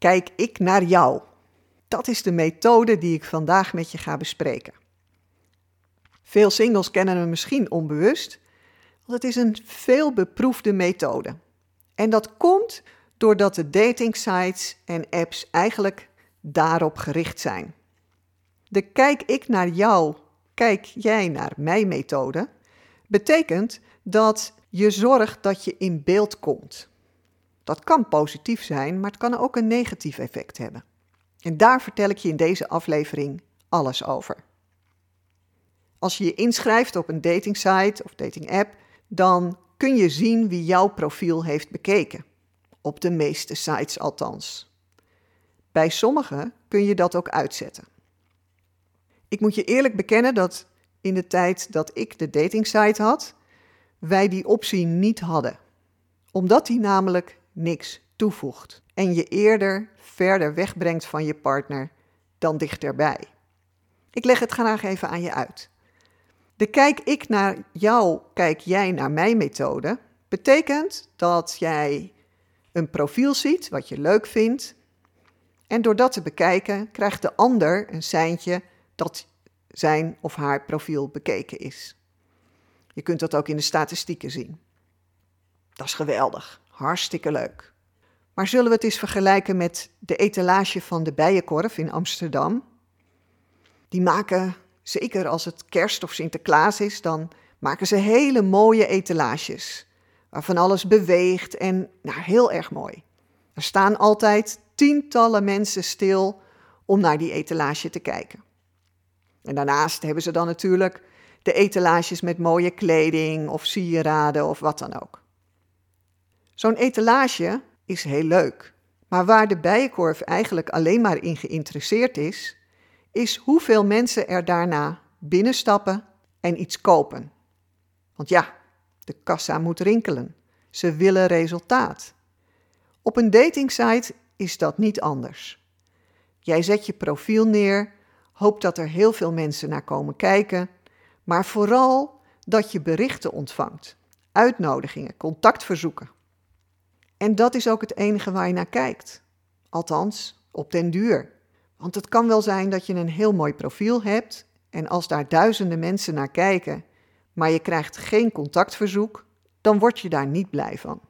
kijk ik naar jou. Dat is de methode die ik vandaag met je ga bespreken. Veel singles kennen hem misschien onbewust, want het is een veel beproefde methode. En dat komt doordat de dating sites en apps eigenlijk daarop gericht zijn. De kijk ik naar jou, kijk jij naar mij methode betekent dat je zorgt dat je in beeld komt. Dat kan positief zijn, maar het kan ook een negatief effect hebben. En daar vertel ik je in deze aflevering alles over. Als je je inschrijft op een datingsite of dating app, dan kun je zien wie jouw profiel heeft bekeken. Op de meeste sites althans. Bij sommige kun je dat ook uitzetten. Ik moet je eerlijk bekennen dat in de tijd dat ik de datingsite had, wij die optie niet hadden. Omdat die namelijk niks toevoegt en je eerder verder wegbrengt van je partner dan dichterbij. Ik leg het graag even aan je uit. De kijk ik naar jou, kijk jij naar mij methode betekent dat jij een profiel ziet wat je leuk vindt. En door dat te bekijken krijgt de ander een seintje dat zijn of haar profiel bekeken is. Je kunt dat ook in de statistieken zien. Dat is geweldig, hartstikke leuk. Maar zullen we het eens vergelijken met de etalage van de Bijenkorf in Amsterdam? Die maken, zeker als het kerst of Sinterklaas is, dan maken ze hele mooie etalages. Waarvan alles beweegt en nou, heel erg mooi. Er staan altijd tientallen mensen stil om naar die etalage te kijken. En daarnaast hebben ze dan natuurlijk de etalages met mooie kleding of sieraden of wat dan ook. Zo'n etalage is heel leuk. Maar waar de bijenkorf eigenlijk alleen maar in geïnteresseerd is, is hoeveel mensen er daarna binnenstappen en iets kopen. Want ja, de kassa moet rinkelen. Ze willen resultaat. Op een datingsite is dat niet anders. Jij zet je profiel neer, hoopt dat er heel veel mensen naar komen kijken, maar vooral dat je berichten ontvangt, uitnodigingen, contactverzoeken. En dat is ook het enige waar je naar kijkt. Althans, op den duur. Want het kan wel zijn dat je een heel mooi profiel hebt en als daar duizenden mensen naar kijken, maar je krijgt geen contactverzoek, dan word je daar niet blij van.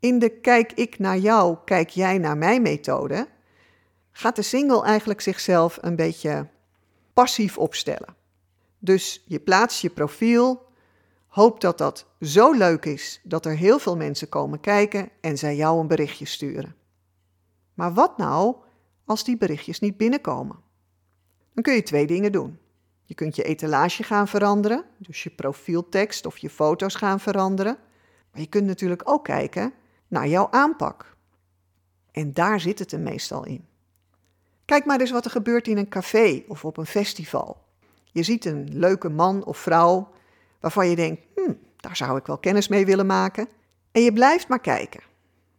In de kijk ik naar jou, kijk jij naar mij methode gaat de single eigenlijk zichzelf een beetje passief opstellen. Dus je plaatst je profiel, hoopt dat dat zo leuk is dat er heel veel mensen komen kijken en zij jou een berichtje sturen. Maar wat nou als die berichtjes niet binnenkomen? Dan kun je twee dingen doen. Je kunt je etalage gaan veranderen, dus je profieltekst of je foto's gaan veranderen. Maar je kunt natuurlijk ook kijken naar jouw aanpak. En daar zit het er meestal in. Kijk maar eens wat er gebeurt in een café of op een festival. Je ziet een leuke man of vrouw waarvan je denkt, hm, daar zou ik wel kennis mee willen maken. En je blijft maar kijken.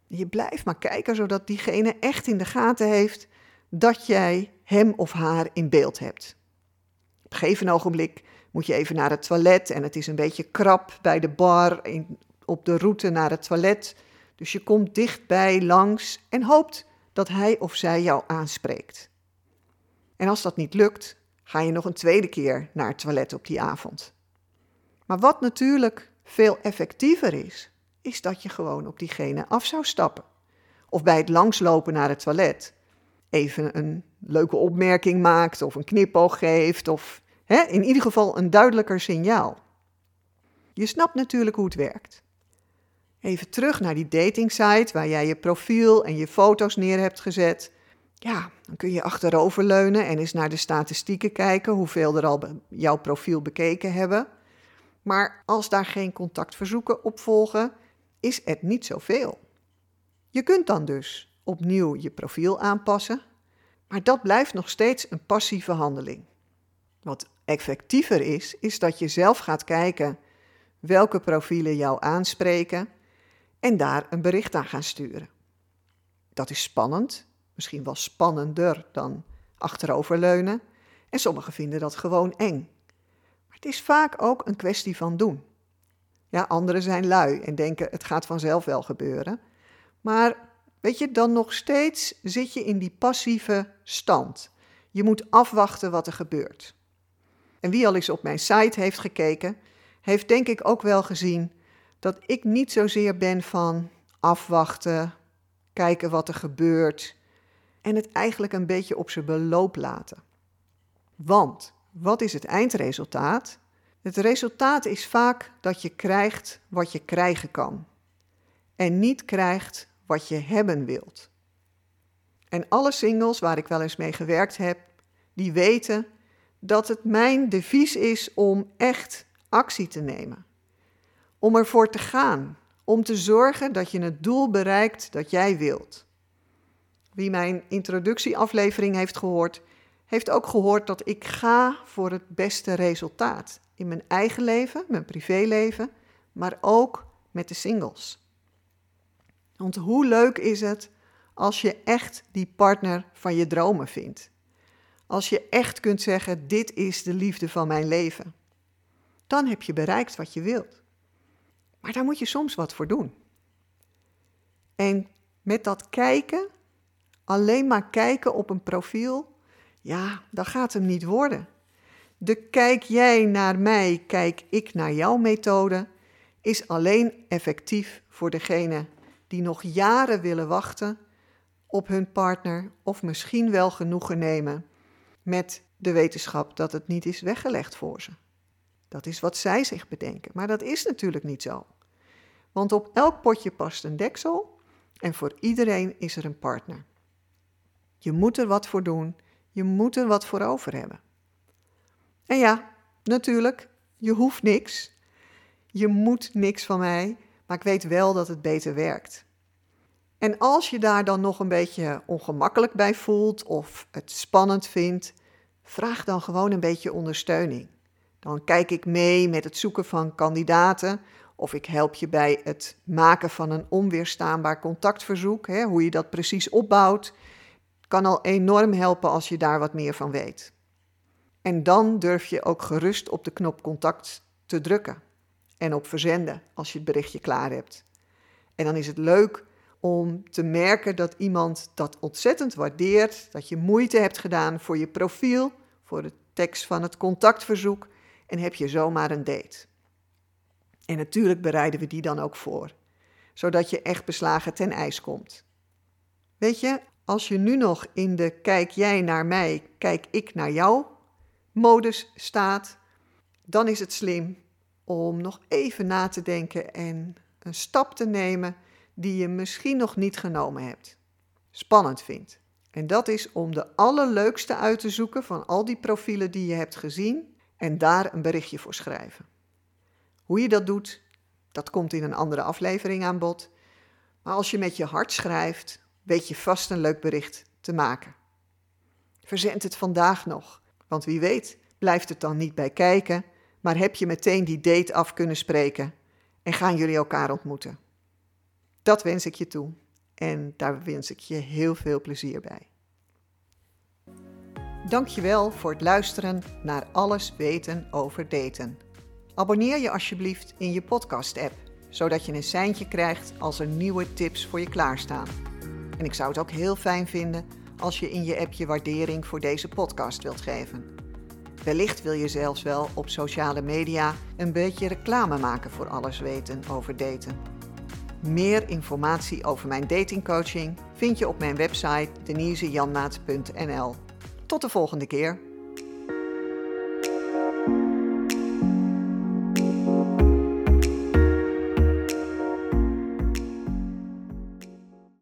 Je blijft maar kijken zodat diegene echt in de gaten heeft dat jij hem of haar in beeld hebt. Op een gegeven ogenblik moet je even naar het toilet en het is een beetje krap bij de bar in, op de route naar het toilet. Dus je komt dichtbij langs en hoopt dat hij of zij jou aanspreekt. En als dat niet lukt, ga je nog een tweede keer naar het toilet op die avond. Maar wat natuurlijk veel effectiever is, is dat je gewoon op diegene af zou stappen. Of bij het langslopen naar het toilet even een leuke opmerking maakt of een knipoog geeft of hè, in ieder geval een duidelijker signaal. Je snapt natuurlijk hoe het werkt. Even terug naar die datingsite waar jij je profiel en je foto's neer hebt gezet. Ja, dan kun je achteroverleunen en eens naar de statistieken kijken, hoeveel er al jouw profiel bekeken hebben. Maar als daar geen contactverzoeken op volgen, is het niet zoveel. Je kunt dan dus opnieuw je profiel aanpassen, maar dat blijft nog steeds een passieve handeling. Wat effectiever is, is dat je zelf gaat kijken welke profielen jou aanspreken en daar een bericht aan gaan sturen. Dat is spannend, misschien wel spannender dan achteroverleunen, en sommigen vinden dat gewoon eng. Het is vaak ook een kwestie van doen. Ja, anderen zijn lui en denken het gaat vanzelf wel gebeuren. Maar weet je, dan nog steeds zit je in die passieve stand. Je moet afwachten wat er gebeurt. En wie al eens op mijn site heeft gekeken, heeft denk ik ook wel gezien dat ik niet zozeer ben van afwachten, kijken wat er gebeurt en het eigenlijk een beetje op zijn beloop laten. Want wat is het eindresultaat? Het resultaat is vaak dat je krijgt wat je krijgen kan en niet krijgt wat je hebben wilt. En alle singles waar ik wel eens mee gewerkt heb, die weten dat het mijn devies is om echt actie te nemen. Om ervoor te gaan, om te zorgen dat je het doel bereikt dat jij wilt. Wie mijn introductieaflevering heeft gehoord, heeft ook gehoord dat ik ga voor het beste resultaat in mijn eigen leven, mijn privéleven, maar ook met de singles. Want hoe leuk is het als je echt die partner van je dromen vindt? Als je echt kunt zeggen: Dit is de liefde van mijn leven. Dan heb je bereikt wat je wilt. Maar daar moet je soms wat voor doen. En met dat kijken, alleen maar kijken op een profiel, ja, dat gaat hem niet worden. De kijk jij naar mij, kijk ik naar jouw methode is alleen effectief voor degene die nog jaren willen wachten op hun partner of misschien wel genoegen nemen met de wetenschap dat het niet is weggelegd voor ze. Dat is wat zij zich bedenken, maar dat is natuurlijk niet zo. Want op elk potje past een deksel en voor iedereen is er een partner. Je moet er wat voor doen, je moet er wat voor over hebben. En ja, natuurlijk, je hoeft niks. Je moet niks van mij, maar ik weet wel dat het beter werkt. En als je daar dan nog een beetje ongemakkelijk bij voelt of het spannend vindt, vraag dan gewoon een beetje ondersteuning. Dan kijk ik mee met het zoeken van kandidaten of ik help je bij het maken van een onweerstaanbaar contactverzoek, hè, hoe je dat precies opbouwt. Kan al enorm helpen als je daar wat meer van weet. En dan durf je ook gerust op de knop contact te drukken en op verzenden als je het berichtje klaar hebt. En dan is het leuk om te merken dat iemand dat ontzettend waardeert, dat je moeite hebt gedaan voor je profiel, voor de tekst van het contactverzoek en heb je zomaar een date. En natuurlijk bereiden we die dan ook voor, zodat je echt beslagen ten ijs komt. Weet je, als je nu nog in de kijk jij naar mij, kijk ik naar jou modus staat, dan is het slim om nog even na te denken en een stap te nemen die je misschien nog niet genomen hebt, spannend vindt. En dat is om de allerleukste uit te zoeken van al die profielen die je hebt gezien en daar een berichtje voor schrijven. Hoe je dat doet, dat komt in een andere aflevering aan bod. Maar als je met je hart schrijft, weet je vast een leuk bericht te maken. Verzend het vandaag nog, want wie weet blijft het dan niet bij kijken, maar heb je meteen die date af kunnen spreken en gaan jullie elkaar ontmoeten. Dat wens ik je toe en daar wens ik je heel veel plezier bij. Dankjewel voor het luisteren naar Alles weten over daten. Abonneer je alsjeblieft in je podcast-app, zodat je een seintje krijgt als er nieuwe tips voor je klaarstaan. En ik zou het ook heel fijn vinden als je in je app je waardering voor deze podcast wilt geven. Wellicht wil je zelfs wel op sociale media een beetje reclame maken voor alles weten over daten. Meer informatie over mijn datingcoaching vind je op mijn website denisejanmaat.nl. Tot de volgende keer.